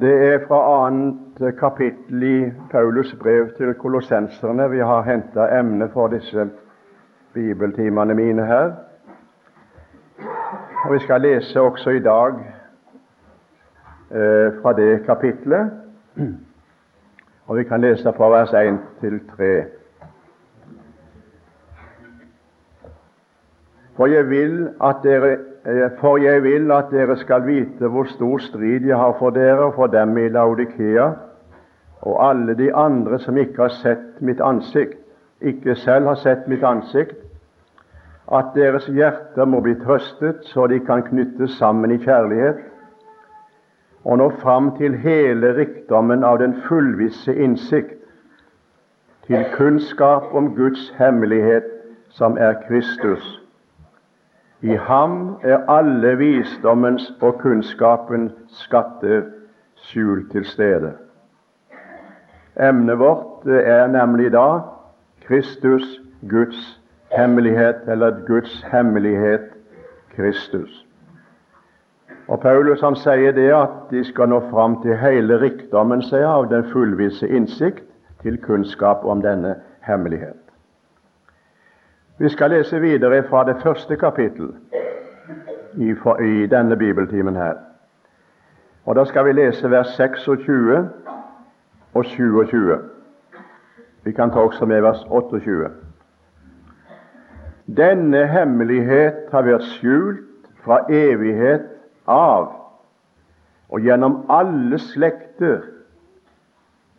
Det er fra annet kapittel i Paulus brev til kolossenserne vi har henta emne for disse bibeltimene mine her. Og Vi skal lese også i dag eh, fra det kapitlet. Og vi kan lese fra vers 1 til 3. For jeg vil at dere for jeg vil at dere skal vite hvor stor strid jeg har for dere og for dem i Laudikea, og alle de andre som ikke har sett mitt ansikt, ikke selv har sett mitt ansikt, at deres hjerter må bli trøstet, så de kan knyttes sammen i kjærlighet, og nå fram til hele rikdommen av den fullvisse innsikt, til kunnskap om Guds hemmelighet, som er Kristus i ham er alle visdommens og kunnskapens skatter skjult til stede. Emnet vårt er nemlig da Kristus, Guds hemmelighet, eller Guds hemmelighet Kristus. Og Paulus han sier det at de skal nå fram til hele rikdommen seg av den fullvisse innsikt til kunnskap om denne hemmelighet. Vi skal lese videre fra det første kapittel i, i denne bibeltimen her. Og Da skal vi lese vers 26 og 27. Vi kan ta også med vers 28. Denne hemmelighet har vært skjult fra evighet av og gjennom alle slekter.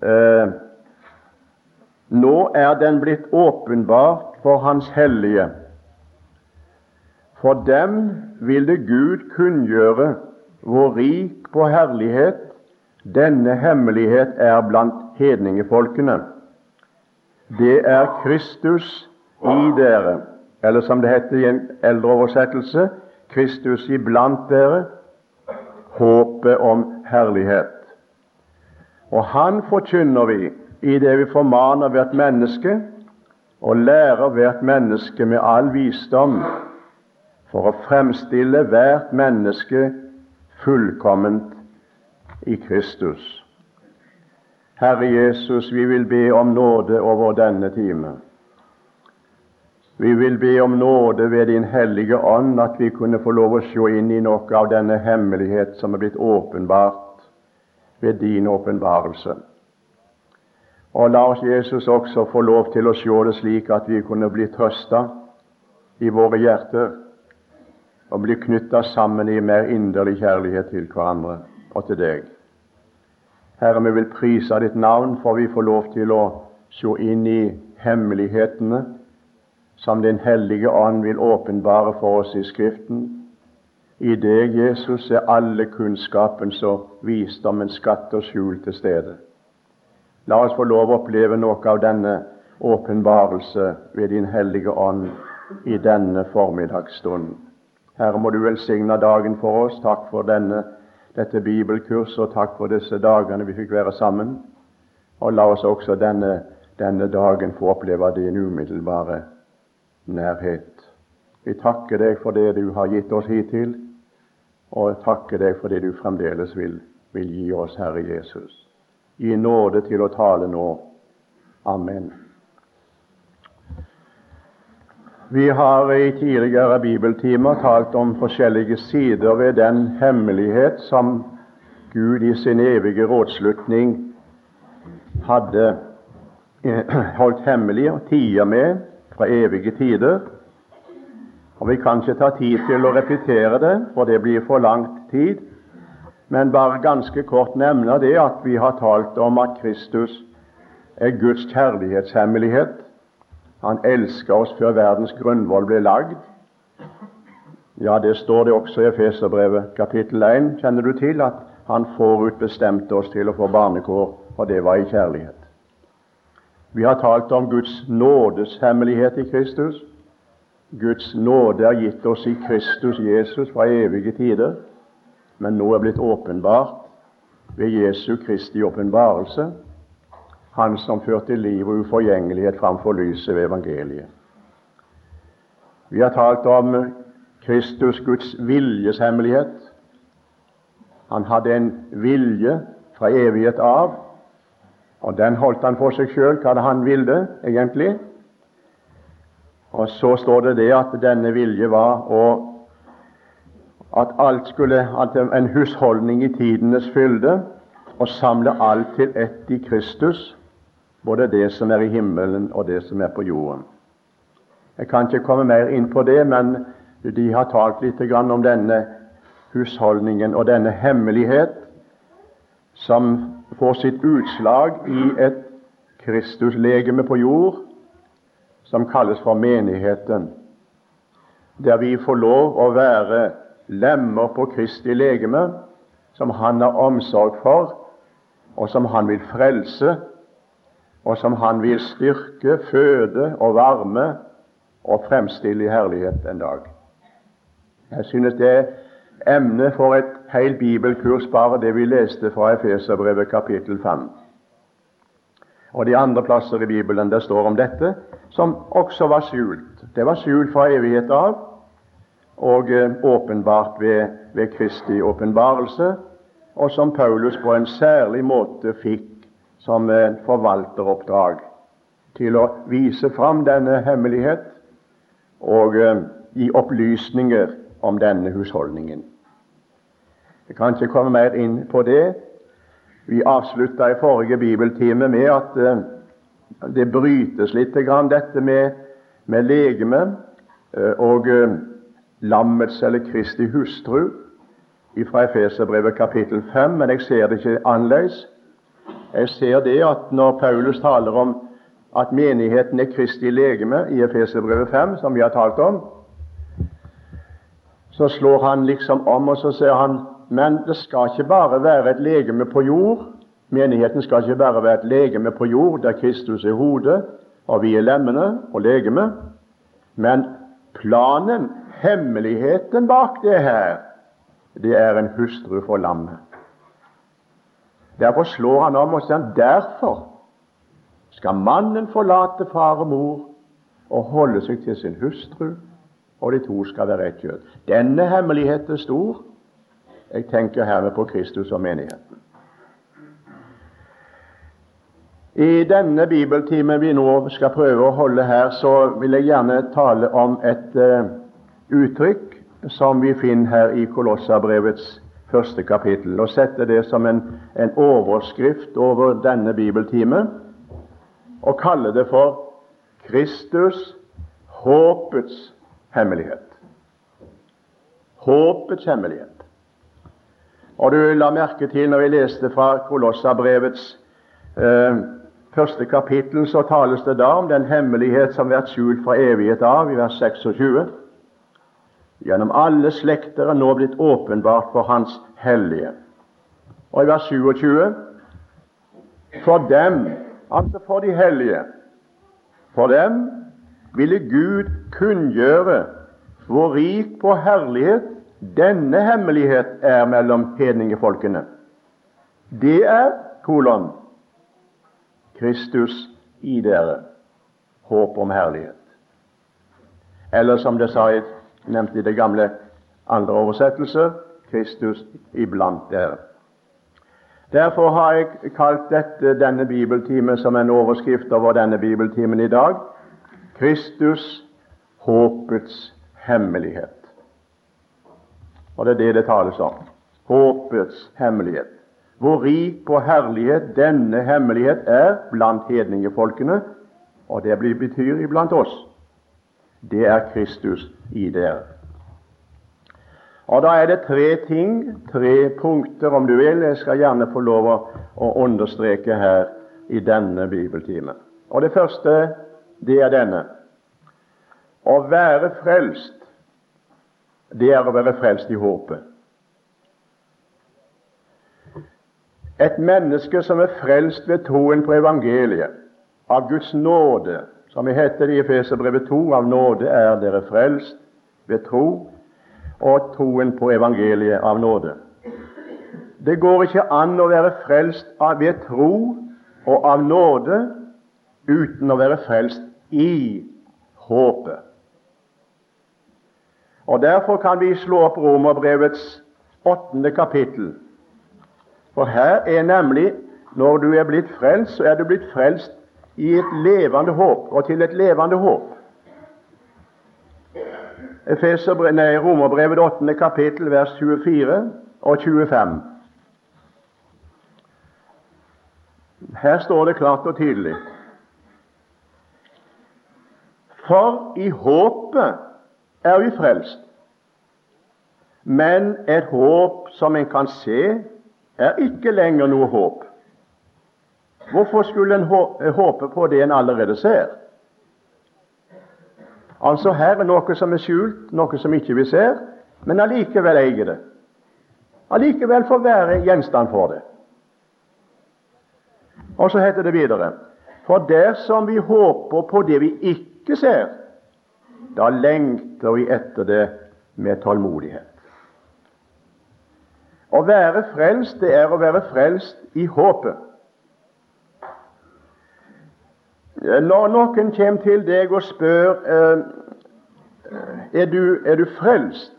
Eh, nå er den blitt åpenbart for Hans hellige. For dem ville Gud kunngjøre hvor rik på herlighet denne hemmelighet er blant hedningefolkene. Det er Kristus i dere, eller som det heter i en eldre oversettelse, Kristus iblant dere, håpet om herlighet. Og Han forkynner vi i det vi formaner hvert menneske og lærer hvert menneske med all visdom for å fremstille hvert menneske fullkomment i Kristus. Herre Jesus, vi vil be om nåde over denne time. Vi vil be om nåde ved Din hellige ånd, at vi kunne få lov å se inn i noe av denne hemmelighet som er blitt åpenbart ved Din åpenbarelse. Og la oss Jesus også få lov til å se det slik at vi kunne bli trøsta i våre hjerter og bli knytta sammen i mer inderlig kjærlighet til hverandre og til deg. Herre, vi vil prise ditt navn, for vi får lov til å se inn i hemmelighetene som Den hellige ånd vil åpenbare for oss i Skriften. I deg, Jesus, er alle kunnskapens og visdommens skatter skjult til stede. La oss få lov å oppleve noe av denne åpenbarelse ved Din hellige ånd i denne formiddagsstunden. Herre, må du velsigne dagen for oss. Takk for denne, dette bibelkurset, og takk for disse dagene vi fikk være sammen. Og la oss også denne, denne dagen få oppleve din umiddelbare nærhet. Vi takker deg for det du har gitt oss hittil, og takker deg for det du fremdeles vil, vil gi oss, Herre Jesus gi nåde til å tale nå. Amen. Vi har i tidligere bibeltimer talt om forskjellige sider ved den hemmelighet som Gud i sin evige rådslutning hadde holdt hemmelig og tier med fra evige tider. Og Vi kan ikke ta tid til å repetere det, for det blir for lang tid men bare ganske kort nevner det at vi har talt om at Kristus er Guds kjærlighetshemmelighet. Han elsker oss før verdens grunnvoll ble lagd. Ja, det står det også i Efeserbrevet kapittel 1, kjenner du til, at han forutbestemte oss til å få barnekår, og det var i kjærlighet. Vi har talt om Guds nådes hemmelighet i Kristus. Guds nåde er gitt oss i Kristus Jesus fra evige tider men nå er blitt åpenbart ved Jesu Kristi åpenbarelse, Han som førte liv og uforgjengelighet framfor lyset ved evangeliet. Vi har talt om Kristus, Guds viljeshemmelighet. Han hadde en vilje fra evighet av. Og den holdt han for seg sjøl, hva hadde han ville, egentlig. Og så står det det at denne vilje var å at alt skulle, at en husholdning i tidenes fylde, og samle alt til ett i Kristus, både det som er i himmelen og det som er på jorden. Jeg kan ikke komme mer inn på det, men de har talt litt om denne husholdningen og denne hemmelighet som får sitt utslag i et Kristuslegeme på jord som kalles for menigheten, der vi får lov å være lemmer på Kristi legeme, som Han har omsorg for, og som Han vil frelse, og som Han vil styrke, føde og varme og fremstille i herlighet en dag. Jeg synes det er emne for et helt bibelkurs, bare det vi leste fra Efeserbrevet kapittel 5. Og de andre plasser i Bibelen der står om dette, som også var skjult. Det var skjult fra evighet av, og eh, åpenbart ved, ved Kristi åpenbarelse, og som Paulus på en særlig måte fikk som forvalteroppdrag til å vise fram denne hemmelighet og eh, gi opplysninger om denne husholdningen. Jeg kan ikke komme mer inn på det. Vi avslutta i forrige bibeltime med at eh, det brytes litt dette med, med legeme eh, og eh, lammets eller Kristi hustru fra Efeserbrevet kapittel 5, men jeg ser det ikke annerledes. Jeg ser det at når Paulus taler om at menigheten er Kristi legeme i Efeserbrevet 5, som vi har talt om, så slår han liksom om og så sier han men det skal ikke bare være et legeme på jord. Menigheten skal ikke bare være et legeme på jord der Kristus er hodet og vi er lemmene og legeme. Men planen, hemmeligheten bak det her, det er en hustru for lammet. Derfor slår han om og sier derfor skal mannen forlate far og mor og holde seg til sin hustru, og de to skal være ett kjøtt. Denne hemmeligheten er stor. Jeg tenker hermed på Kristus og menigheten. I denne bibeltimen vi nå skal prøve å holde her, så vil jeg gjerne tale om et uh, uttrykk som vi finner her i Kolossabrevets første kapittel, og sette det som en, en overskrift over denne bibeltime, og kalle det for Kristus, håpets hemmelighet. Håpets hemmelighet. Og du la merke til når vi leste fra Kolossabrevets eh, første kapittel, så tales det da om den hemmelighet som vært skjult fra evighet av, i vers 26. Gjennom alle slekter er nå blitt åpenbart for Hans hellige. Og i vers 27 For dem, altså for de hellige, for dem ville Gud kunngjøre hvor rik på herlighet denne hemmelighet er mellom hedningefolkene. Det er kolon Kristus i dere, håp om herlighet. Eller som det sa jeg nevnte i det gamle andre oversettelse Kristus iblant dere. Derfor har jeg kalt dette, denne bibeltimen som en overskrift over denne bibeltimen i dag Kristus håpets hemmelighet. Og det er det det tales om. Håpets hemmelighet. Hvor rik på herlighet denne hemmelighet er blant hedningefolkene, og det blir betyr iblant oss. Det er Kristus i dere. Og Da er det tre ting, tre punkter, om du vil. Jeg skal gjerne få lov å understreke her i denne bibeltimen. Og Det første, det er denne. Å være frelst det er å være frelst i håpet. Et menneske som er frelst ved troen på evangeliet, av Guds nåde, som vi heter i Efeserbrevet 2, av nåde er dere frelst ved tro, og troen på evangeliet av nåde. Det går ikke an å være frelst ved tro og av nåde uten å være frelst i håpet. Og Derfor kan vi slå opp Romerbrevets åttende kapittel For her er nemlig når du er blitt frelst, så er du blitt frelst i et levende håp, og til et levende håp. nei, Romerbrevet 8. kapittel, vers 24 og 25. Her står det klart og tydelig For i håpet er vi frelst. Men et håp som en kan se, er ikke lenger noe håp. Hvorfor skulle en håpe på det en allerede ser? Altså Her er noe som er skjult, noe som ikke vi ser, men allikevel eier det. Allikevel får være gjenstand for det. Og så heter det videre For dersom vi håper på det vi ikke ser, da lengter vi etter det med tålmodighet. Å være frelst, det er å være frelst i håpet. Når noen kommer til deg og spør eh, er du, er du frelst,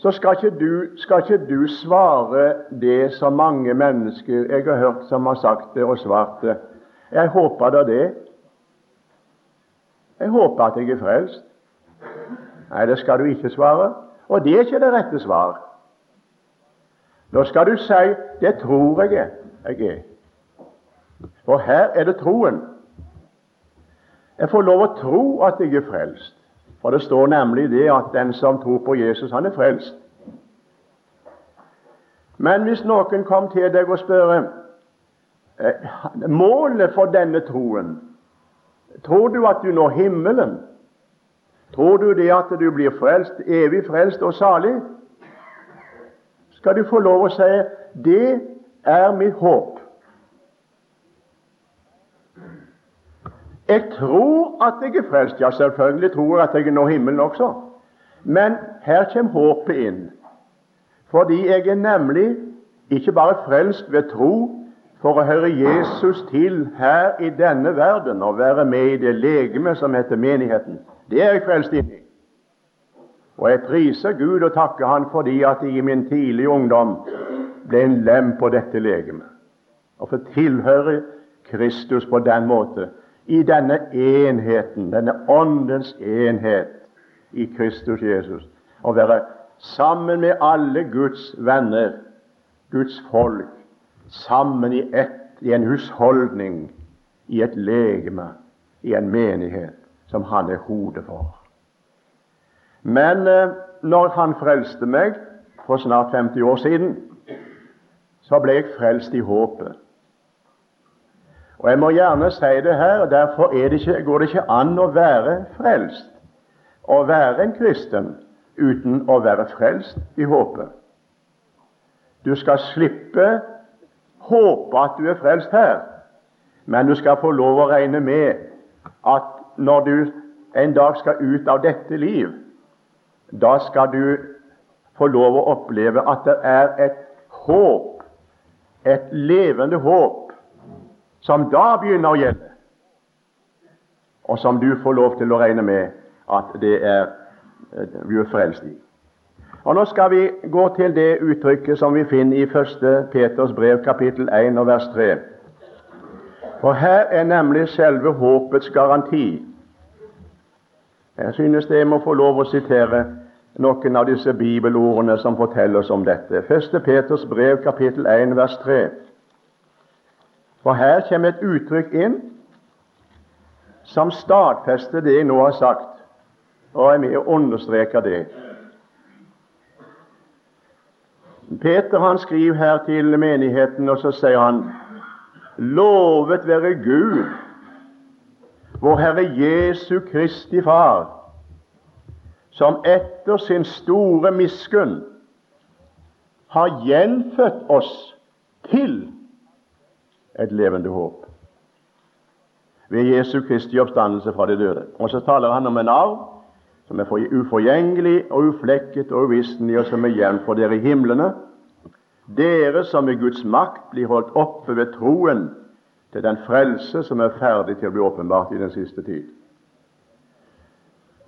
så skal ikke, du, skal ikke, du, svare det som mange mennesker jeg har hørt som har sagt det og svart det. Jeg håper da det. Jeg håper at jeg er frelst. Nei, det skal du ikke svare. Og det er ikke det rette svar. Nå skal du si 'det tror jeg jeg er'. For her er det troen. Jeg får lov å tro at jeg er frelst. For det står nemlig det at den som tror på Jesus, han er frelst. Men hvis noen kom til deg og spør eh, målet for denne troen Tror du at du når himmelen? Tror du det at du blir frelst, evig frelst og salig? Skal du få lov å si det er mitt håp. Jeg tror at jeg er frelst. Ja, selvfølgelig tror jeg at jeg når himmelen også. Men her kommer håpet inn. Fordi jeg er nemlig ikke bare frelst ved tro for å høre Jesus til her i denne verden og være med i det legeme som heter menigheten. Det er jeg frelst inn i. Og jeg priser Gud og takker Han fordi at jeg i min tidlige ungdom ble en lem på dette legemet. Og for tilhører Kristus på den måte i denne enheten, denne åndens enhet i Kristus Jesus. Å være sammen med alle Guds venner, Guds folk, sammen i ett, i en husholdning, i et legeme, i en menighet som han er hodet for. Men eh, når han frelste meg for snart 50 år siden, så ble jeg frelst i håpet. Og Jeg må gjerne si det her, derfor det ikke, går det ikke an å være frelst å være en kristen uten å være frelst i håpet. Du skal slippe håpe at du er frelst her, men du skal få lov å regne med at når du en dag skal ut av dette liv, da skal du få lov å oppleve at det er et håp, et levende håp, som da begynner å gjelde, og som du får lov til å regne med at det er vi er frelst i. Og Nå skal vi gå til det uttrykket som vi finner i 1. Peters brev, kapittel 1 og vers 3. For her er nemlig selve håpets garanti. Jeg synes det jeg må få lov å sitere noen av disse bibelordene som forteller oss om dette. 1. Peters brev, kapittel 1, vers 3. For her kommer et uttrykk inn som stadfester det jeg nå har sagt, og er med å understreke det. Peter han skriver her til menigheten, og så sier han Lovet være Gud, vår Herre Jesu Kristi Far, som etter sin store miskunn har gjenfødt oss til et levende håp ved Jesu Kristi oppstandelse fra de døde. Og så taler han om en arv som er uforgjengelig og uflekket og uvisselig, og som er jevn for dere i himlene. Dere som i Guds makt blir holdt oppe ved troen til den frelse som er ferdig til å bli åpenbart i den siste tid.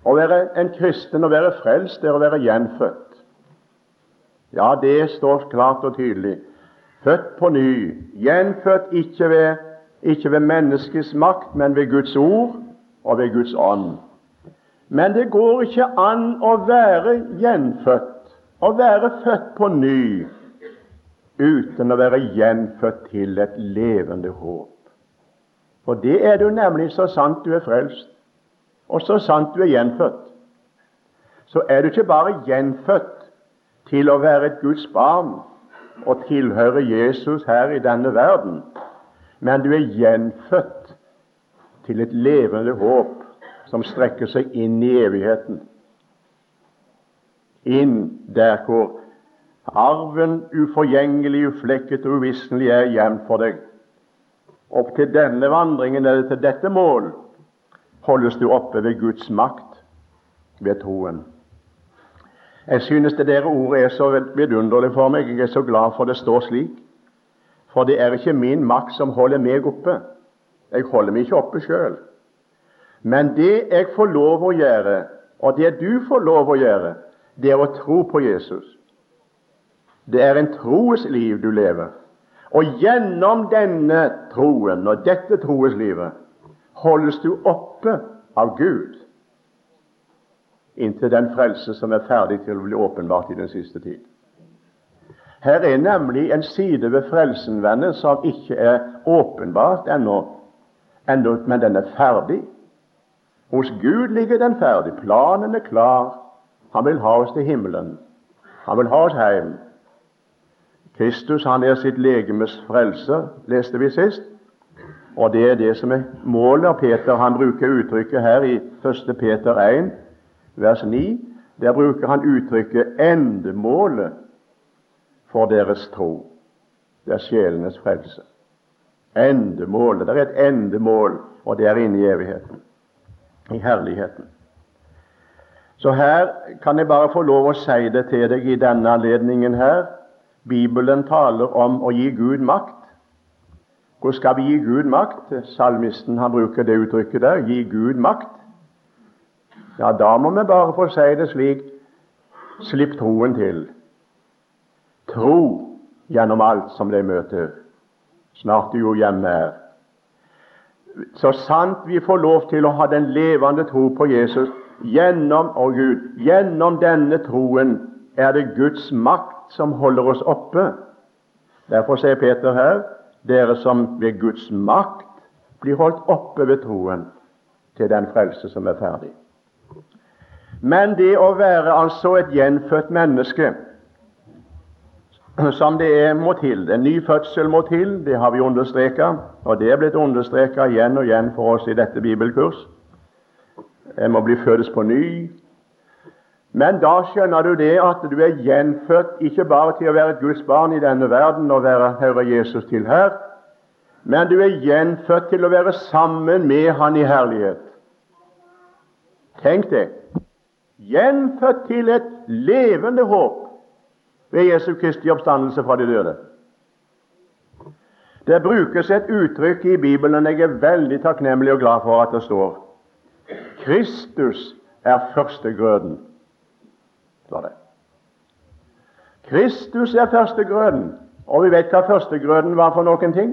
Å være en kristen, å være frelst, er å være gjenfødt. Ja, det står klart og tydelig født på ny, gjenfødt ikke ved, ikke ved menneskets makt, men ved Guds ord og ved Guds ånd. Men det går ikke an å være gjenfødt, å være født på ny, uten å være gjenfødt til et levende håp. For det er du nemlig så sant du er frelst, og så sant du er gjenfødt. Så er du ikke bare gjenfødt til å være et Guds barn og tilhøre Jesus her i denne verden, men du er gjenfødt til et levende håp som strekker seg inn i evigheten. Inn der hvor arven uforgjengelig, uflekket og uvisselig er gjemt for deg. Opp til denne vandringen, eller til dette mål, holdes du oppe ved Guds makt, ved troen. Jeg synes det dere ordet er så vidunderlig for meg. Jeg er så glad for det står slik. For det er ikke min makt som holder meg oppe. Jeg holder meg ikke oppe sjøl. Men det jeg får lov å gjøre, og det du får lov å gjøre, det er å tro på Jesus. Det er en troes liv du lever. Og gjennom denne troen og dette troeslivet holdes du oppe av Gud inntil den frelse som er ferdig til å bli åpenbart i den siste tid. Her er nemlig en side ved frelsen, venner, som ikke er åpenbart ennå, ennå men den er ferdig. Hos Gud ligger den ferdig. Planen er klar. Han vil ha oss til himmelen. Han vil ha oss hjem. Kristus han er sitt legemes frelser, leste vi sist. Og det er det som er målet. av Peter han bruker uttrykket her i 1. Peter 1, vers 9. Der bruker han uttrykket 'endemålet for deres tro'. Det er sjelenes frelse. Endemålet. Det er et endemål, og det er inne i evigheten i herligheten. Så her kan jeg bare få lov å si det til deg i denne anledningen her. Bibelen taler om å gi Gud makt. Hvor skal vi gi Gud makt? Salmisten han bruker det uttrykket der. Gi Gud makt. Ja, da må vi bare få si det slik Slipp troen til. Tro gjennom alt som de møter. Snart du jo hjemme er så sant vi får lov til å ha den levende tro på Jesus gjennom og Gud, gjennom denne troen er det Guds makt som holder oss oppe. Derfor sier Peter her dere som ved Guds makt blir holdt oppe ved troen til den frelse som er ferdig. Men det å være altså et gjenfødt menneske som det er, må til. En ny fødsel må til, det har vi understreket, og det er blitt understreket igjen og igjen for oss i dette bibelkurs. En må bli fødes på ny. Men da skjønner du det at du er gjenfødt ikke bare til å være et Guds barn i denne verden og være Herre Jesus til her, men du er gjenfødt til å være sammen med Han i herlighet. Tenk det. Gjenfødt til et levende håp ved Jesu Kristi oppstandelse fra de døde. Det brukes et uttrykk i Bibelen jeg er veldig takknemlig og glad for at det står. Kristus er førstegrøden, står det. Kristus er førstegrøden, og vi vet hva førstegrøden var for noen ting.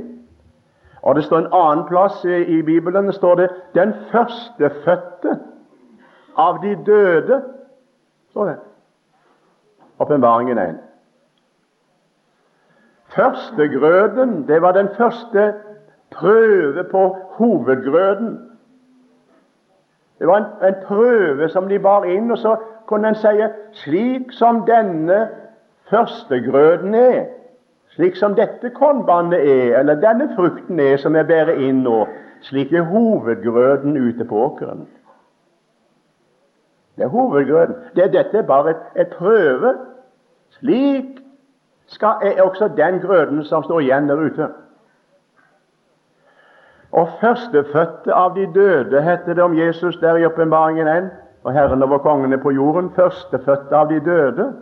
Og Det står en annen plass i Bibelen det står det 'den førstefødte av de døde'. står det. Åpenbaringen 1. Førstegrøden, det var den første prøve på hovedgrøden. Det var en, en, prøve som de bar inn, og så kunne en si slik som denne førstegrøden er, slik som dette kornbandet er, eller denne frukten er som jeg bærer inn nå, slik er hovedgrøden ute på åkeren. Det er hovedgrøden. Det, dette er bare et, prøve. Slik skal, er også den grøden som står igjen der ute. Og førstefødte av de døde, heter det om Jesus der i åpenbaringen 1. Og Herren over kongene på jorden, førstefødte av de døde,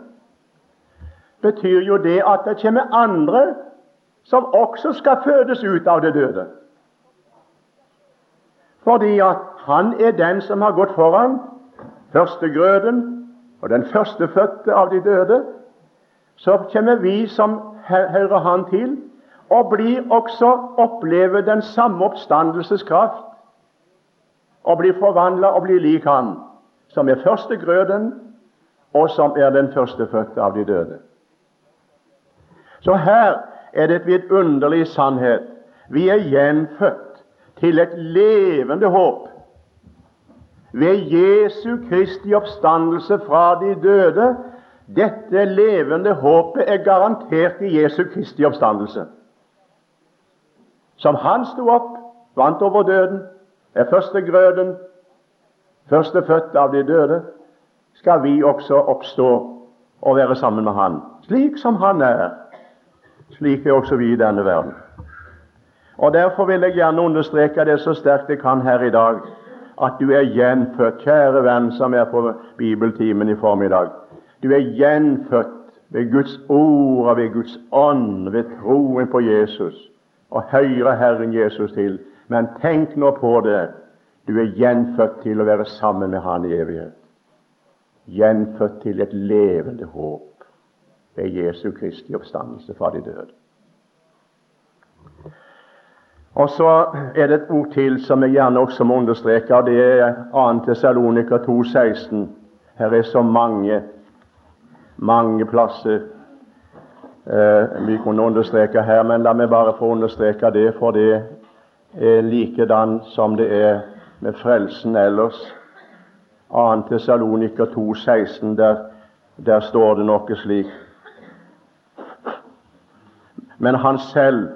betyr jo det at det kommer andre som også skal fødes ut av det døde. Fordi at han er den som har gått foran, førstegrøden og den førstefødte av de døde, så kommer vi som hører han til, og blir også oppleve den samme oppstandelseskraft, og blir forvandla og blir lik han, som er førstegrøden, og som er den førstefødte av de døde. Så her er det et vidunderlig sannhet. Vi er gjenfødt til et levende håp ved Jesu Kristi oppstandelse fra de døde. Dette levende håpet er garantert i Jesu Kristi oppstandelse. Som han sto opp, vant over døden, er førstegrøden, førstefødt av de døde, skal vi også oppstå og være sammen med Han. Slik som Han er, slik er også vi i denne verden. Og Derfor vil jeg gjerne understreke det så sterkt jeg kan her i dag, at du er gjenfødt, kjære venn som er på bibeltimen i formiddag. Du er gjenfødt ved Guds ord og ved Guds ånd, ved troen på Jesus, og hører Herren Jesus til. Men tenk nå på det. Du er gjenfødt til å være sammen med Han i evighet. Gjenfødt til et levende håp ved Jesu Kristi oppstandelse fra de døde. Og så er det et ord til som jeg gjerne også må understreke, og det er 2. Tessalonika 2,16. Her er så mange, mange plasser eh, vi kunne understreke her, men la meg bare få understreke det, for det er likedan som det er med frelsen ellers. 2. Tessalonika 2,16, der, der står det noe slik. Men han selv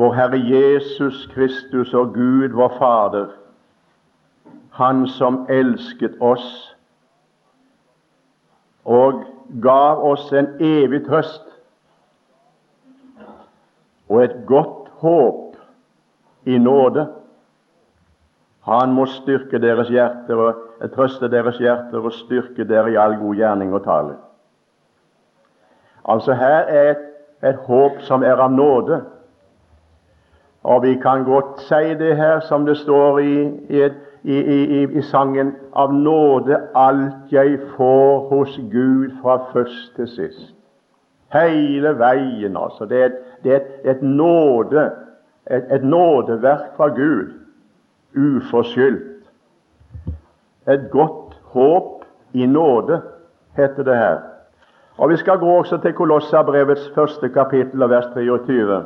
vår Herre Jesus Kristus og Gud, vår Fader, Han som elsket oss og gav oss en evig trøst og et godt håp i nåde. Han må styrke deres hjerter og trøste deres hjerter og styrke dere i all god gjerning og tale. Altså Her er et, et håp som er av nåde. Og vi kan godt si det her, som det står i, i, i, i sangen Av nåde alt jeg får hos Gud fra først til sist. Hele veien, altså. Det er et, det er et nåde, et, et nådeverk fra Gud. Uforskyldt. Et godt håp i nåde, heter det her. Og Vi skal gå også til Kolossabrevets første kapittel og vers 23.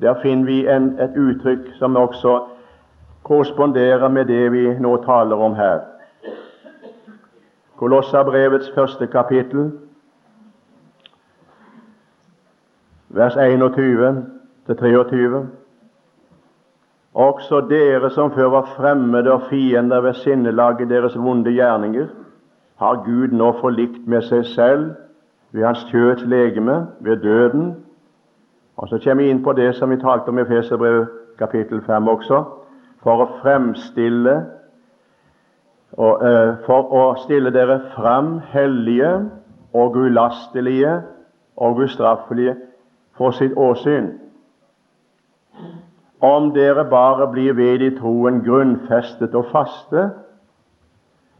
Der finner vi en, et uttrykk som også korresponderer med det vi nå taler om her. Kolossabrevets første kapittel, vers 21 23. Også dere som før var fremmede og fiender ved sinnelaget deres vonde gjerninger, har Gud nå forlikt med seg selv ved hans kjøts legeme, ved døden, og Så kommer vi inn på det som vi talte om i Feserbrevet kapittel 5 også, for å fremstille og, uh, For å stille dere fram hellige og ulastelige og ustraffelige for sitt åsyn. Om dere bare blir ved i troen grunnfestet og faste,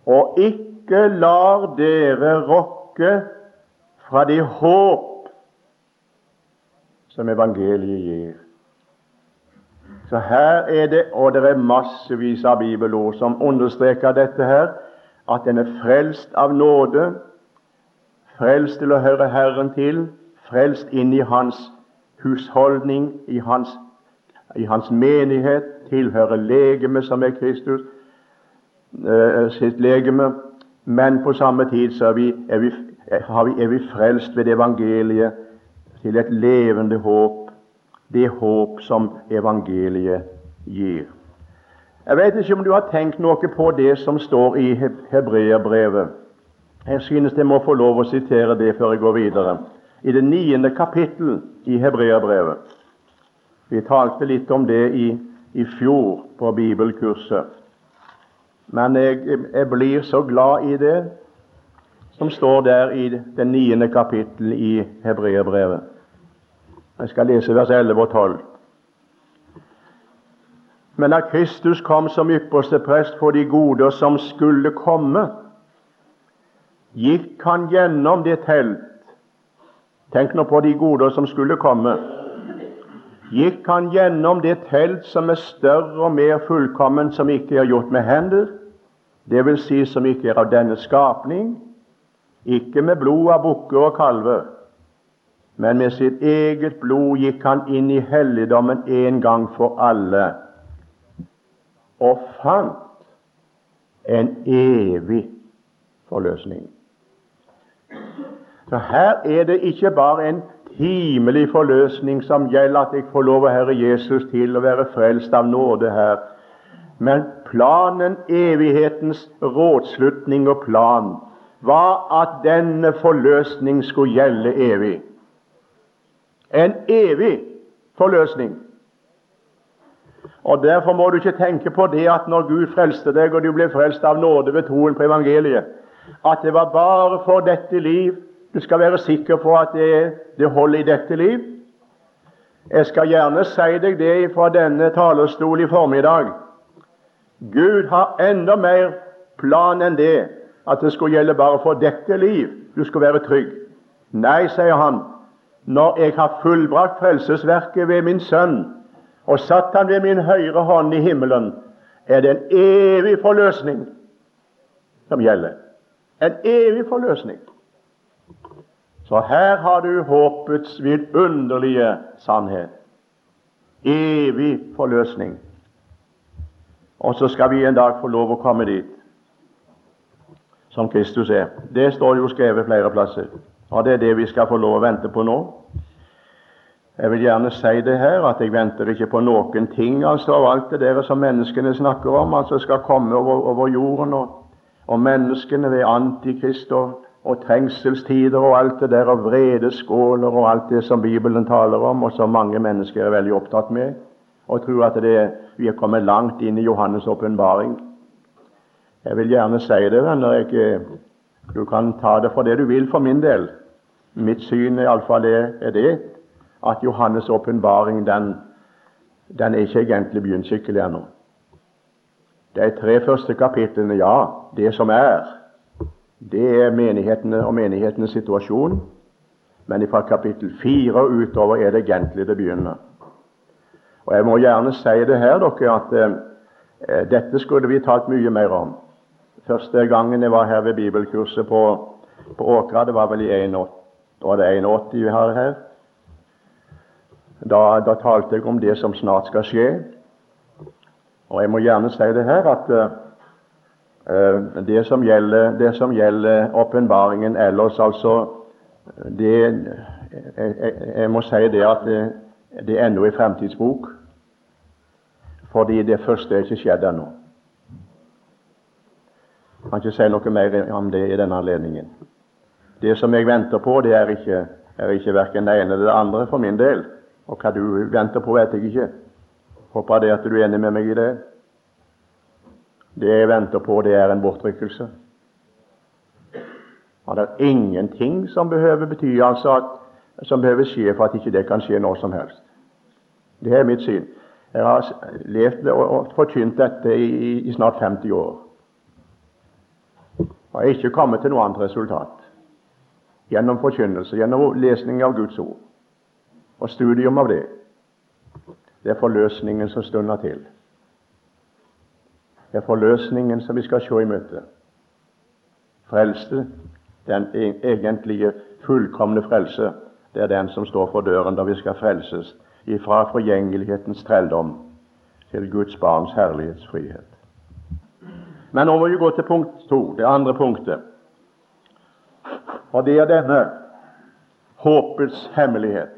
og ikke lar dere rokke fra det håp som evangeliet gir. Så her er det, og det er massevis av bibelord som understreker dette her, at en er frelst av nåde, frelst til å høre Herren til, frelst inn i Hans husholdning, i Hans, i hans menighet, tilhører legemet som er Kristus, eh, sitt legeme. Men på samme tid så er vi, er vi, er vi, frelst ved evangeliet til et levende håp, det håp som evangeliet gir. Jeg vet ikke om du har tenkt noe på det som står i Hebreerbrevet. Jeg synes jeg må få lov å sitere det før jeg går videre. I det niende kapittel i Hebreerbrevet. Vi talte litt om det i, i fjor på bibelkurset. Men jeg, jeg, blir så glad i det som står der i det niende kapittel i Hebreerbrevet. Jeg skal lese vers 11 og 12. Men da Kristus kom som ypperste prest for de goder som skulle komme, gikk han gjennom det telt Tenk nå på de goder som skulle komme. Gikk han gjennom det telt som er større og mer fullkomment, som ikke er gjort med hender, vil si som ikke er av denne skapning, ikke med blod av bukker og kalver, men med sitt eget blod gikk han inn i helligdommen en gang for alle og fant en evig forløsning. Så Her er det ikke bare en timelig forløsning som gjelder at jeg får lov av Herre Jesus til å være frelst av nåde her, men planen, evighetens rådslutning og plan, var at denne forløsning skulle gjelde evig. En evig forløsning. Og Derfor må du ikke tenke på det at når Gud frelste deg, og du ble frelst av nåde ved troen på evangeliet, at det var bare for dette liv. Du skal være sikker på at det, det holder i dette liv. Jeg skal gjerne si deg det fra denne talerstol i formiddag. Gud har enda mer plan enn det at det skulle gjelde bare for dette liv. Du skulle være trygg. Nei, sier han, når jeg har fullbrakt frelsesverket ved min sønn og satt han ved min høyre hånd i himmelen, er det en evig forløsning som gjelder. En evig forløsning. Så her har du håpets vidunderlige sannhet. Evig forløsning. Og så skal vi en dag få lov å komme dit som Kristus er. Det står jo skrevet flere plasser. Og det er det vi skal få lov å vente på nå. Jeg vil gjerne si det her, at jeg venter ikke på noen ting altså av alt det der som menneskene snakker om, altså skal komme over, over jorden, og, og, menneskene ved antikrist og, og, trengselstider og alt det der, og vredeskåler og alt det som Bibelen taler om, og som mange mennesker er veldig opptatt med, og tror at det, vi er kommet langt inn i Johannes' åpenbaring. Jeg vil gjerne si det, venner. Jeg, du kan ta det for det du vil for min del. Mitt syn iallfall er, er det at Johannes' åpenbaring den, den er ikke egentlig begynt skikkelig ennå. De tre første kapitlene, ja, det som er, det er menighetene og menighetenes situasjon. Men fra kapittel 4 og utover er det egentlig det begynner. Og Jeg må gjerne si det her, dere, at eh, dette skulle vi talt mye mer om. Første gangen jeg var her ved bibelkurset på, på Åkra, det var vel i 81, var det 81 vi har her. Da, da, talte jeg om det som snart skal skje. Og jeg må gjerne si det her at uh, det som gjelder det som gjelder åpenbaringen ellers, altså det, jeg, jeg, må si det at det, det er ennå en fremtidsbok. Fordi det første er ikke skjedd ennå. Jeg kan ikke si noe mer om det i denne anledningen. Det som jeg venter på, det er ikke, er ikke verken det ene eller det andre for min del. Og hva du venter på, vet jeg ikke. Håper det at du er enig med meg i det. Det jeg venter på, det er en bortrykkelse. Og det er ingenting som behøver bety altså at, som behøver skje for at ikke det kan skje når som helst. Det er mitt syn. Jeg har levd og, forkynt dette i, i, snart 50 år. Og jeg har ikke kommet til noe annet resultat gjennom forkynnelse, gjennom lesning av Guds ord og studium av det. Det er forløsningen som stunder til. Er forløsningen som vi skal se i møte. Frelse, den e- egentlige fullkomne frelse, det er den som står for døren da vi skal frelses ifra forgjengelighetens trelldom til Guds barns herlighetsfrihet. Men nå må vi gå til punkt to, det andre punktet. Og det er denne håpets hemmelighet.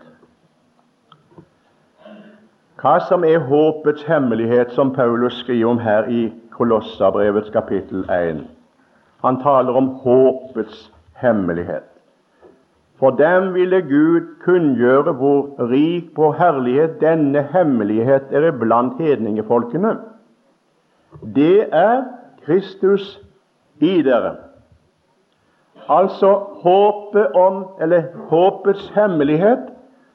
Hva som er håpets hemmelighet, som Paulus skriver om her i Kolossabrevets kapittel 1. Han taler om håpets hemmelighet. For dem ville Gud kunngjøre hvor rik på herlighet denne hemmelighet er iblant hedningefolkene. Det er Kristus i dere. Altså håpet om, eller håpets hemmelighet,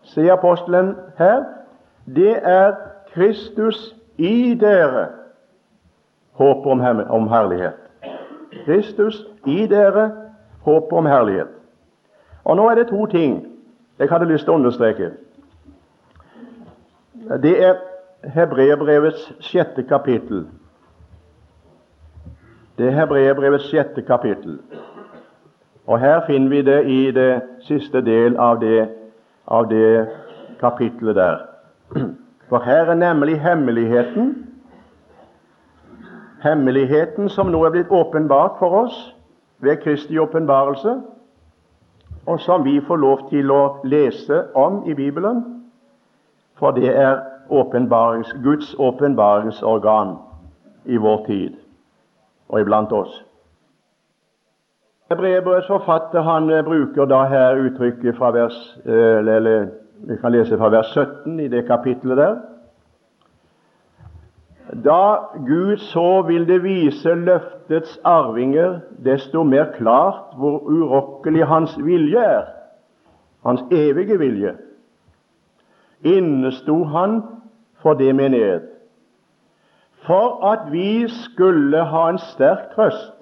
sier apostelen her, det er Kristus i dere. Håp om, om herlighet. Kristus i dere, håp om herlighet. Og Nå er det to ting jeg hadde lyst til å understreke, det er Hebreerbrevets sjette kapittel. Det er Hebreerbrevets sjette kapittel. Og Her finner vi det i det siste del av det, av det kapittelet der. For her er nemlig hemmeligheten Hemmeligheten som nå er blitt åpenbart for oss ved Kristi åpenbarelse, og som vi får lov til å lese om i Bibelen, for det er åpenbarings, Guds åpenbaringsorgan i vår tid og iblant oss. Brevbrevets forfatter han eh, bruker da her uttrykket fra vers eh, eller vi kan lese fra vers 17 i det kapittelet der. Da Gud så ville vise løftets arvinger desto mer klart hvor urokkelig hans vilje er, hans evige vilje, innesto han for det menighet, for at vi skulle ha en sterk trøst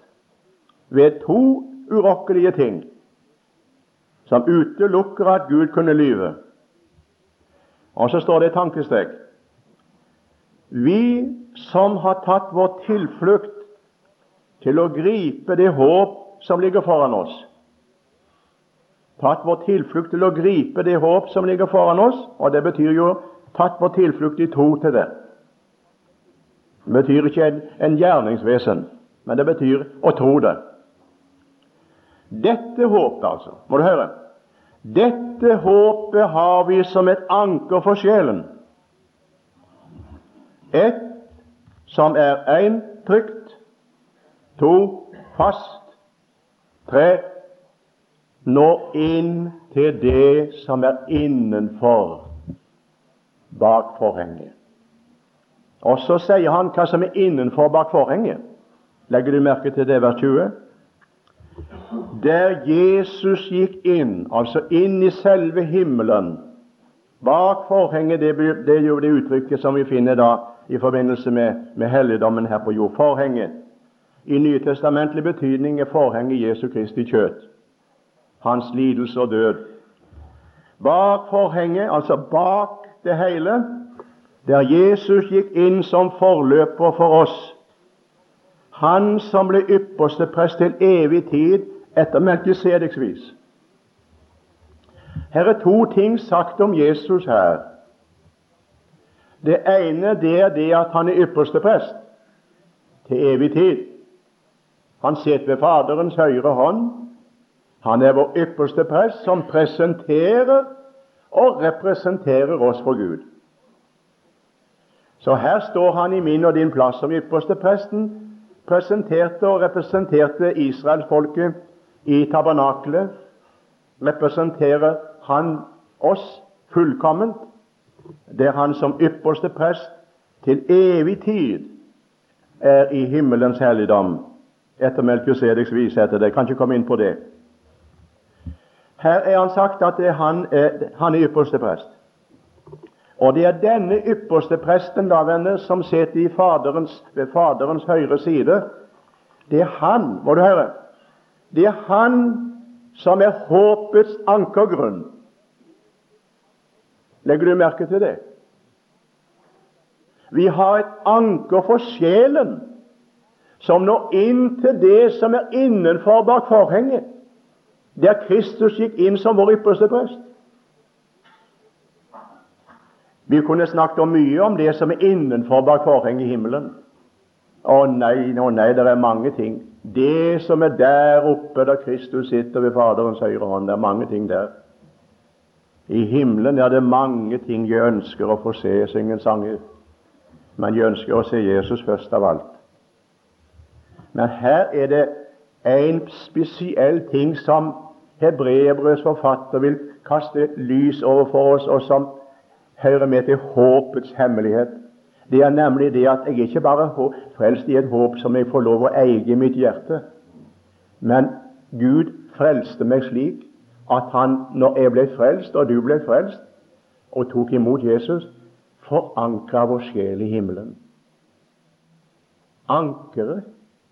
ved to urokkelige ting som utelukker at Gud kunne lyve. Og så står det et tankestrekk. Vi som har tatt vår tilflukt til å gripe det håp som ligger foran oss, tatt vår tilflukt til å gripe det håp som ligger foran oss, og det betyr jo tatt vår tilflukt i tro til det. Det betyr ikke en, en gjerningsvesen, men det betyr å tro det. Dette håpet, altså, må du høre, dette håpet har vi som et anker for sjelen. Ett som er én trygt, to fast, tre nå inn til det som er innenfor bak forhenget. Og så sier han hva som er innenfor bak forhenget. Legger du merke til det, vers 20? Der Jesus gikk inn, altså inn i selve himmelen Bak forhenget, det, det er jo det uttrykket som vi finner da i forbindelse med, med helligdommen her på jord. Forhenget. I nytestamentlig betydning er forhenget Jesu Kristi kjøtt. Hans lidelse og død. Bak forhenget, altså bak det hele, der Jesus gikk inn som forløper for oss, han som ble ypperste prest til evig tid etter Melkisedeks vis. Her er to ting sagt om Jesus her. Det ene det er det at han er ypperste prest til evig tid. Han sitter ved Faderens høyre hånd. Han er vår ypperste prest som presenterer og representerer oss for Gud. Så her står han i min og din plass som ypperste presten presenterte og representerte israelsfolket i tabernaklet. Representerer han oss fullkomment, der han som ypperste prest til evig tid er i himmelens helligdom, etter Melkjusedeks vis etter det. Jeg kan ikke komme inn på det. Her er han sagt at er han, er, han er ypperste prest. Og det er denne ypperste presten da, venner, som sitter faderens, ved Faderens høyre side. Det er han, må du høre, det er han som er håpets ankergrunn. Legger du merke til det? Vi har et anker for sjelen som når inn til det som er innenfor bak forhenget, der Kristus gikk inn som vår ypperste prest. Vi kunne snakket om mye om det som er innenfor bak forhenget i himmelen. Å nei, å nei, det er mange ting. Det som er der oppe der Kristus sitter ved Faderens høyre hånd, det er mange ting der. I himmelen er det mange ting jeg ønsker å få se, synge sanger. Men jeg ønsker å se Jesus først av alt. Men her er det en spesiell ting som Hebreerbrøds forfatter vil kaste lys over for oss, og som hører med til håpets hemmelighet. Det er nemlig det at jeg ikke bare frelst i et håp som jeg får lov å eie i mitt hjerte, men Gud frelste meg slik at han, når jeg ble frelst, og du ble frelst, og tok imot Jesus, forankra vår sjel i himmelen. Ankeret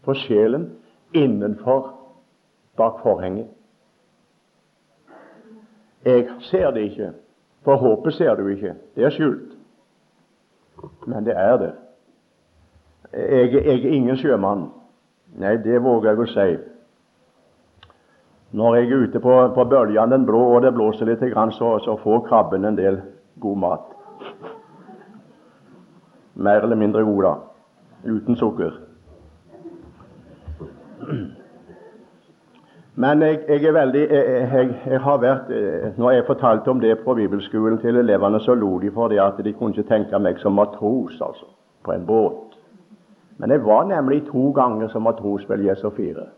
for sjelen innenfor bak forhenget. Jeg ser det ikke, for håpet ser du ikke. Det er skjult. Men det er det. Jeg, jeg er ingen sjømann. Nei, det våger jeg å si. Når jeg er ute på, på bølgen den blå, og det blåser litt, så, så får krabben en del god mat. Mer eller mindre god, da. Uten sukker. Men jeg, jeg, er veldig jeg, jeg, har vært Når jeg fortalte om det på bibelskolen til elevene, så lo de for det at de kunne ikke tenke meg som matros altså, på en båt. Men jeg var nemlig to ganger som matros på Jesu 4.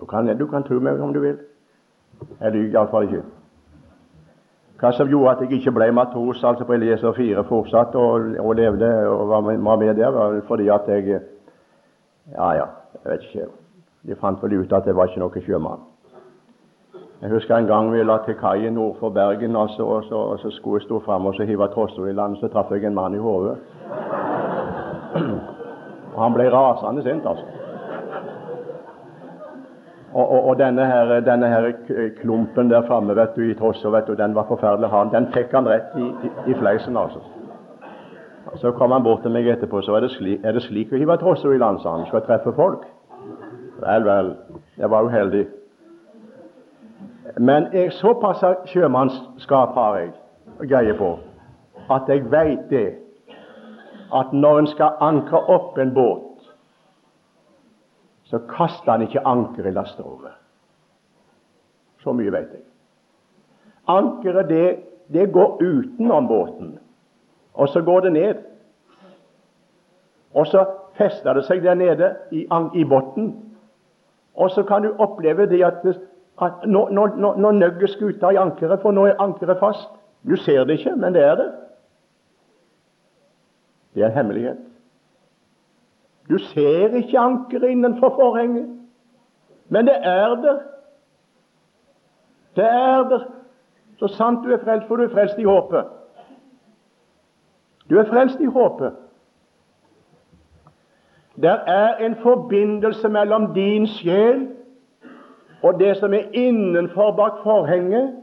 Du kan, du kan tro meg om du vil. Jeg lyver iallfall ikke. Hva som gjorde at jeg ikke ble matros altså på Elieser 4 fortsatt og, og levde og var med, var med der, var fordi at jeg Ja, ja, jeg vet ikke. De fant vel ut at det var ikke noe sjømann. Jeg husker en gang vi la til kai nord for Bergen, og så, og så, og så skulle jeg stå fram og så hive trossa i land. Så traff jeg en mann i hodet. Han ble rasende sint, altså. Og, og, og, denne, her, denne her klumpen der framme vet du, i trossa, den var forferdelig hard. Den fikk han rett i, i, i fleisen, altså. Så kom han bort til meg etterpå. så Er det slik, er det slik å hive trosser i land, sa han. Skal treffe folk. Vel, vel, jeg var uheldig. Men jeg, såpass sjømannsskap har jeg greie på at jeg veit det at når en skal ankre opp en båt, så kaster han ikke ankeret i lasterovet. Så mye vet jeg. Ankeret det, det går utenom båten, og så går det ned. Og så fester det seg der nede i, i bunnen. Og så kan du oppleve det at, at nå, nå, nå nøgger skuta i ankeret, for nå er ankeret fast. Du ser det ikke, men det er det. Det er en hemmelighet. Du ser ikke ankeret innenfor forhenget, men det er der. Det er der. Så sant du er frelst, for du er frelst i håpet. Du er frelst i håpet. Der er en forbindelse mellom din sjel og det som er innenfor bak forhenget,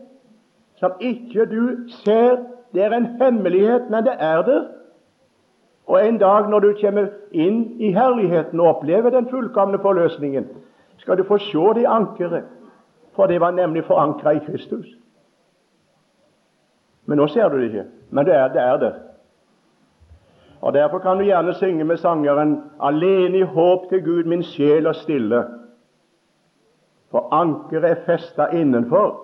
som ikke du ser. Det er en hemmelighet, men det er der. Og en dag når du kommer inn i herligheten og opplever den fullkomne forløsningen, skal du få se det ankeret, for det var nemlig forankra i Kristus. Men nå ser du det ikke. Men det er, det er der. Og Derfor kan du gjerne synge med sangeren 'Alene i håp til Gud min sjel er stille'. For ankeret er festa innenfor.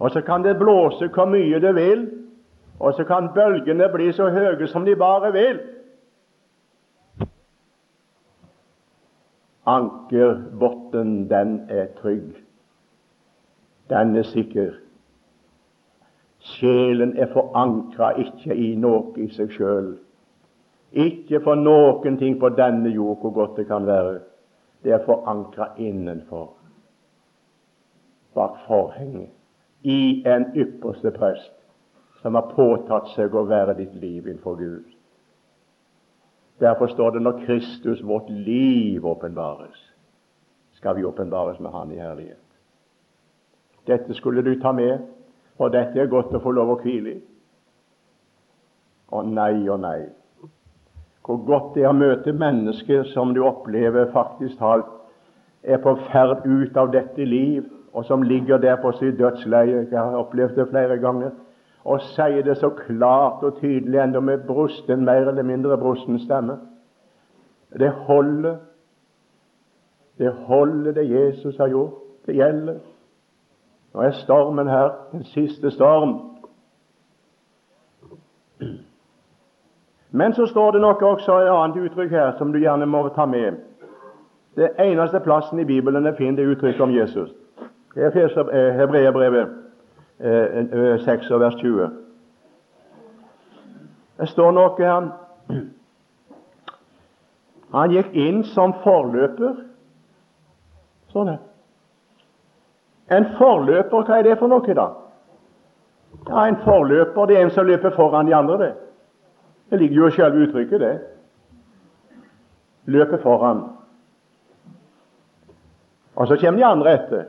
Og så kan det blåse hvor mye det vil, og så kan bølgene bli så høye som de bare vil. Ankerbotten, den er trygg. Den er sikker. Sjelen er forankra ikke i noe i seg sjøl. Ikke for noen ting på denne jord, hvor godt det kan være. Det er forankra innenfor, bak forhenget, i en ypperste prest som har påtatt seg å være ditt liv innenfor Gud. Derfor står det når Kristus, vårt liv, åpenbares, skal vi åpenbares med Han i herlighet. Dette skulle du ta med, for dette er godt å få lov å hvile i. Å nei og nei. Hvor godt det er å møte mennesker som du opplever faktisk talt er på ferd ut av dette liv, og som ligger der på sitt dødsleie. Jeg har opplevd det flere ganger. Og sier det så klart og tydelig, enda med brusten, mer eller mindre brusten stemme. Det holder. Det holder det Jesus har gjort. Det gjelder. Nå er stormen her, den siste storm. Men så står det nok også et annet uttrykk her som du gjerne må ta med. Det eneste plassen i Bibelen jeg finner det uttrykket om Jesus. Det er eh, Hebreerbrevet 6 og vers 20. Det står noe her Han gikk inn som forløper. Sånn er En forløper, hva er det for noe, da? Ja, En forløper det er en som løper foran de andre. det. Det ligger jo i selve uttrykket, det. Løper foran. Og så kommer de andre etter.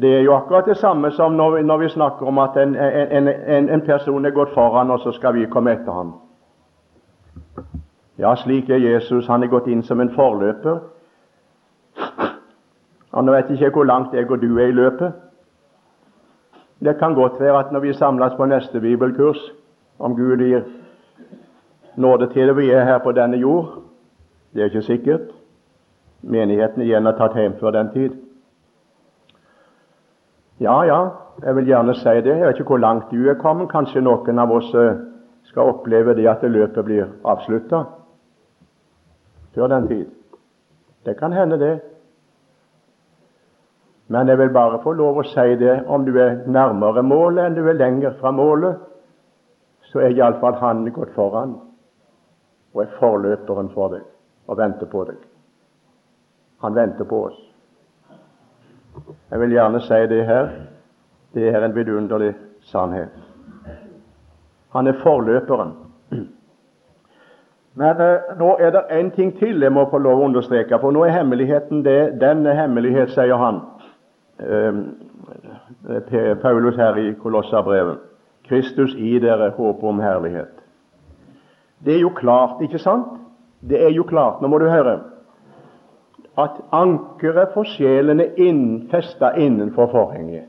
Det er jo akkurat det samme som når, når vi snakker om at en, en, en, en, person er gått foran, og så skal vi komme etter ham. Ja, slik er Jesus. Han er gått inn som en forløper. Og Nå vet jeg ikke hvor langt jeg og du er i løpet. Det kan godt være at når vi samles på neste bibelkurs, om Gud gir nåde til det, vi er her på denne jord Det er ikke sikkert. Menigheten igjen er tatt hjem før den tid. Ja, ja, jeg vil gjerne si det. Jeg vet ikke hvor langt du er kommet. Kanskje noen av oss eh, skal oppleve det at løpet blir avslutta før den tid. Det kan hende, det. Men jeg vil bare få lov å si det om du er nærmere målet enn du er lenger fra målet, så er iallfall Han gått foran og er forløperen for deg og venter på deg. Han venter på oss. Jeg vil gjerne si det her. Det er en vidunderlig sannhet. Han er forløperen. Men eh, nå er det en ting til jeg må få lov å understreke, for nå er hemmeligheten det, denne hemmelighet, sier han, eh, Paulus her i Kolossabrevet. Kristus i dere håp om herlighet. Det er jo klart, ikke sant? Det er jo klart, nå må du høre, at ankeret for sjelen er innfesta innenfor forhenget.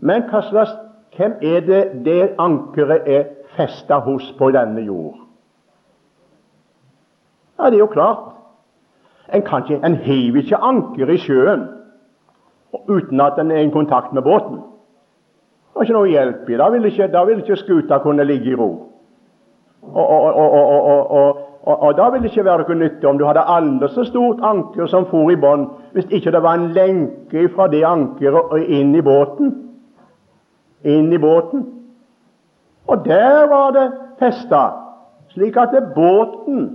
Men hva slags, hvem er det det ankeret er festa hos på denne jord? Ja, Det er jo klart. En, kan ikke, en hiver ikke anker i sjøen uten at en er i kontakt med båten. Det er ikke noe hjelp i. Da vil ikke, vil ikke skuta kunne ligge i ro. Og, og, og, og, da vil det ikke være noe nytte om du hadde aldri så stort anker som for i bånn, hvis ikke det var en lenke fra det ankeret og inn i båten. Inn i båten. Og der var det festa, slik at båten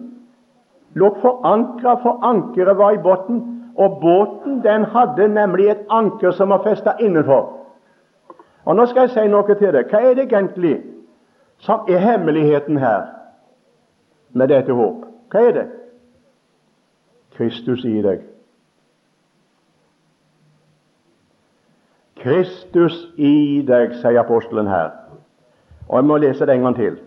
lå forankra, for ankeret var i båten. Og båten den hadde nemlig et anker som var festa innenfor. Og Nå skal jeg si noe til deg. Hva er det egentlig som er hemmeligheten her med dette håp? Hva er det? Kristus i deg. Kristus i deg, sier apostelen her. Og Jeg må lese det en gang til.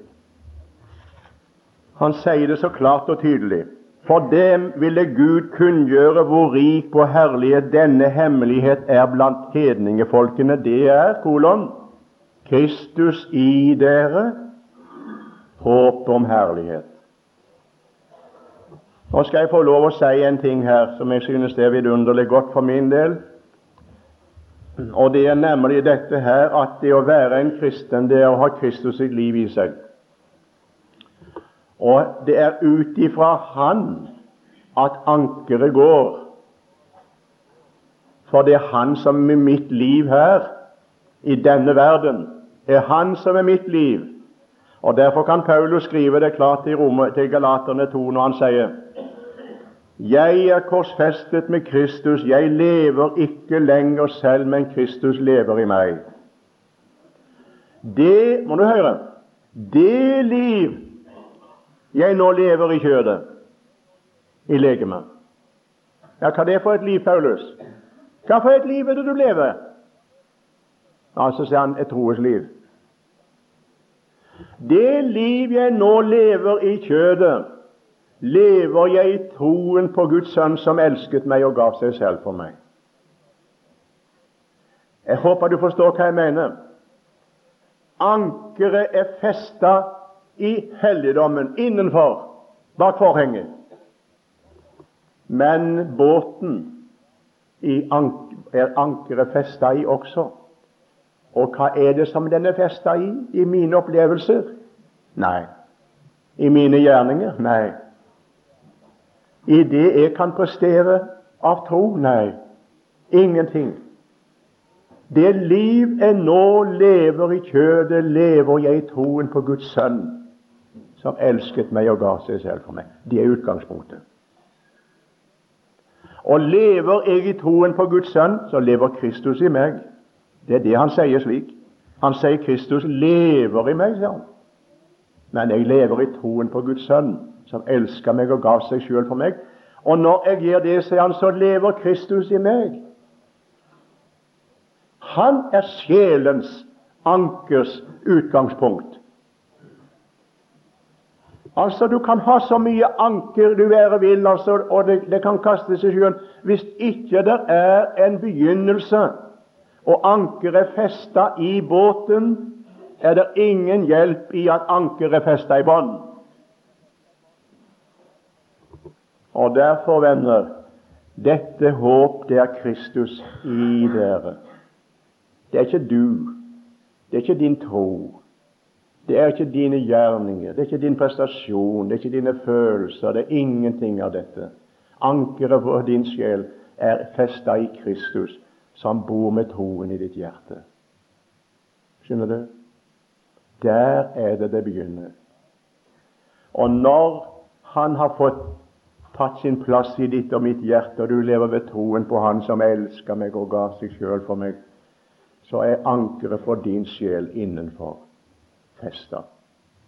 Han sier det så klart og tydelig. For dem ville Gud kunngjøre hvor rik på herlighet denne hemmelighet er blant hedningefolkene. Det er kolon Kristus i dere, håp om herlighet. Nå skal jeg få lov å si en ting her som jeg synes er vidunderlig godt for min del. Og Det er nemlig dette her at det å være en kristen, det er å ha Kristus sitt liv i seg. Og det er ut ifra Han at ankeret går. For det er Han som er mitt liv her, i denne verden. Det er Han som er mitt liv. Og Derfor kan Paulus skrive det klart til, Rome, til Galaterne 2 når han sier Jeg er korsfestet med Kristus, jeg lever ikke lenger selv, men Kristus lever i meg. Det må du høre. Det liv jeg nå lever i kjødet, i legemet. Ja, hva det er for et liv, Paulus? Hva for et liv er det du lever? Ja, Så sier han et troes liv. Det liv jeg nå lever i kjødet, lever jeg i troen på Guds Sønn som elsket meg og gav seg selv for meg. Jeg håper du forstår hva jeg mener. Ankeret er festa i helligdommen innenfor, bak forhenget. Men båten anker, er ankeret festa i også. Og hva er det som den er festa i, i mine opplevelser? Nei. I mine gjerninger? Nei. I det jeg kan prestere av tro? Nei. Ingenting. Det liv jeg nå lever i kjødet, lever jeg i troen på Guds Sønn som elsket meg og ga seg selv for meg. Det er utgangspunktet. Og lever jeg i troen på Guds sønn, så lever Kristus i meg. Det er det han sier slik. Han sier Kristus lever i meg, sier han. Men jeg lever i troen på Guds sønn, som elsket meg og gav seg selv for meg. Og når jeg gjør det, sier han, så lever Kristus i meg. Han er sjelens ankers utgangspunkt. Altså, Du kan ha så mye anker du være vil, altså, og det, det kan kastes i sjøen. Hvis ikke det er en begynnelse, og ankeret er festa i båten, er det ingen hjelp i at ankeret er festa i bånn. Og derfor, venner, dette håp, det er Kristus i dere. Det er ikke du, det er ikke din tro, det er ikke dine gjerninger, det er ikke din prestasjon, det er ikke dine følelser. Det er ingenting av dette. Ankeret for din sjel er festa i Kristus, som bor med troen i ditt hjerte. Skjønner du? Der er det det begynner. Og når Han har fått tatt sin plass i ditt og mitt hjerte, og du lever ved troen på Han som elsker meg og ga seg sjøl for meg, så er ankeret for din sjel innenfor festa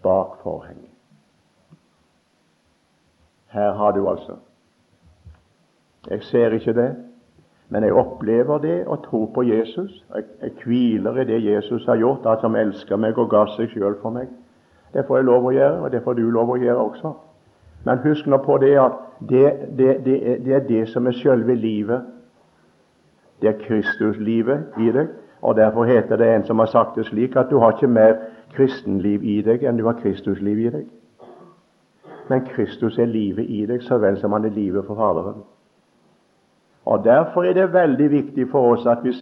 bak forhenget. Her har du altså Jeg ser ikke det, men jeg opplever det og tror på Jesus. Jeg, jeg hviler i det Jesus har gjort, at som elsker meg og ga seg sjøl for meg. Det får jeg lov å gjøre, og det får du lov å gjøre også. Men husk nå på det at det, det, det, det er det som er selve livet. Det er Kristuslivet i deg. Og Derfor heter det en som har sagt det slik, at du har ikke mer kristenliv i deg enn du har Kristusliv i deg. Men Kristus er livet i deg så vel som han er livet for Faderen. Og Derfor er det veldig viktig for oss at vi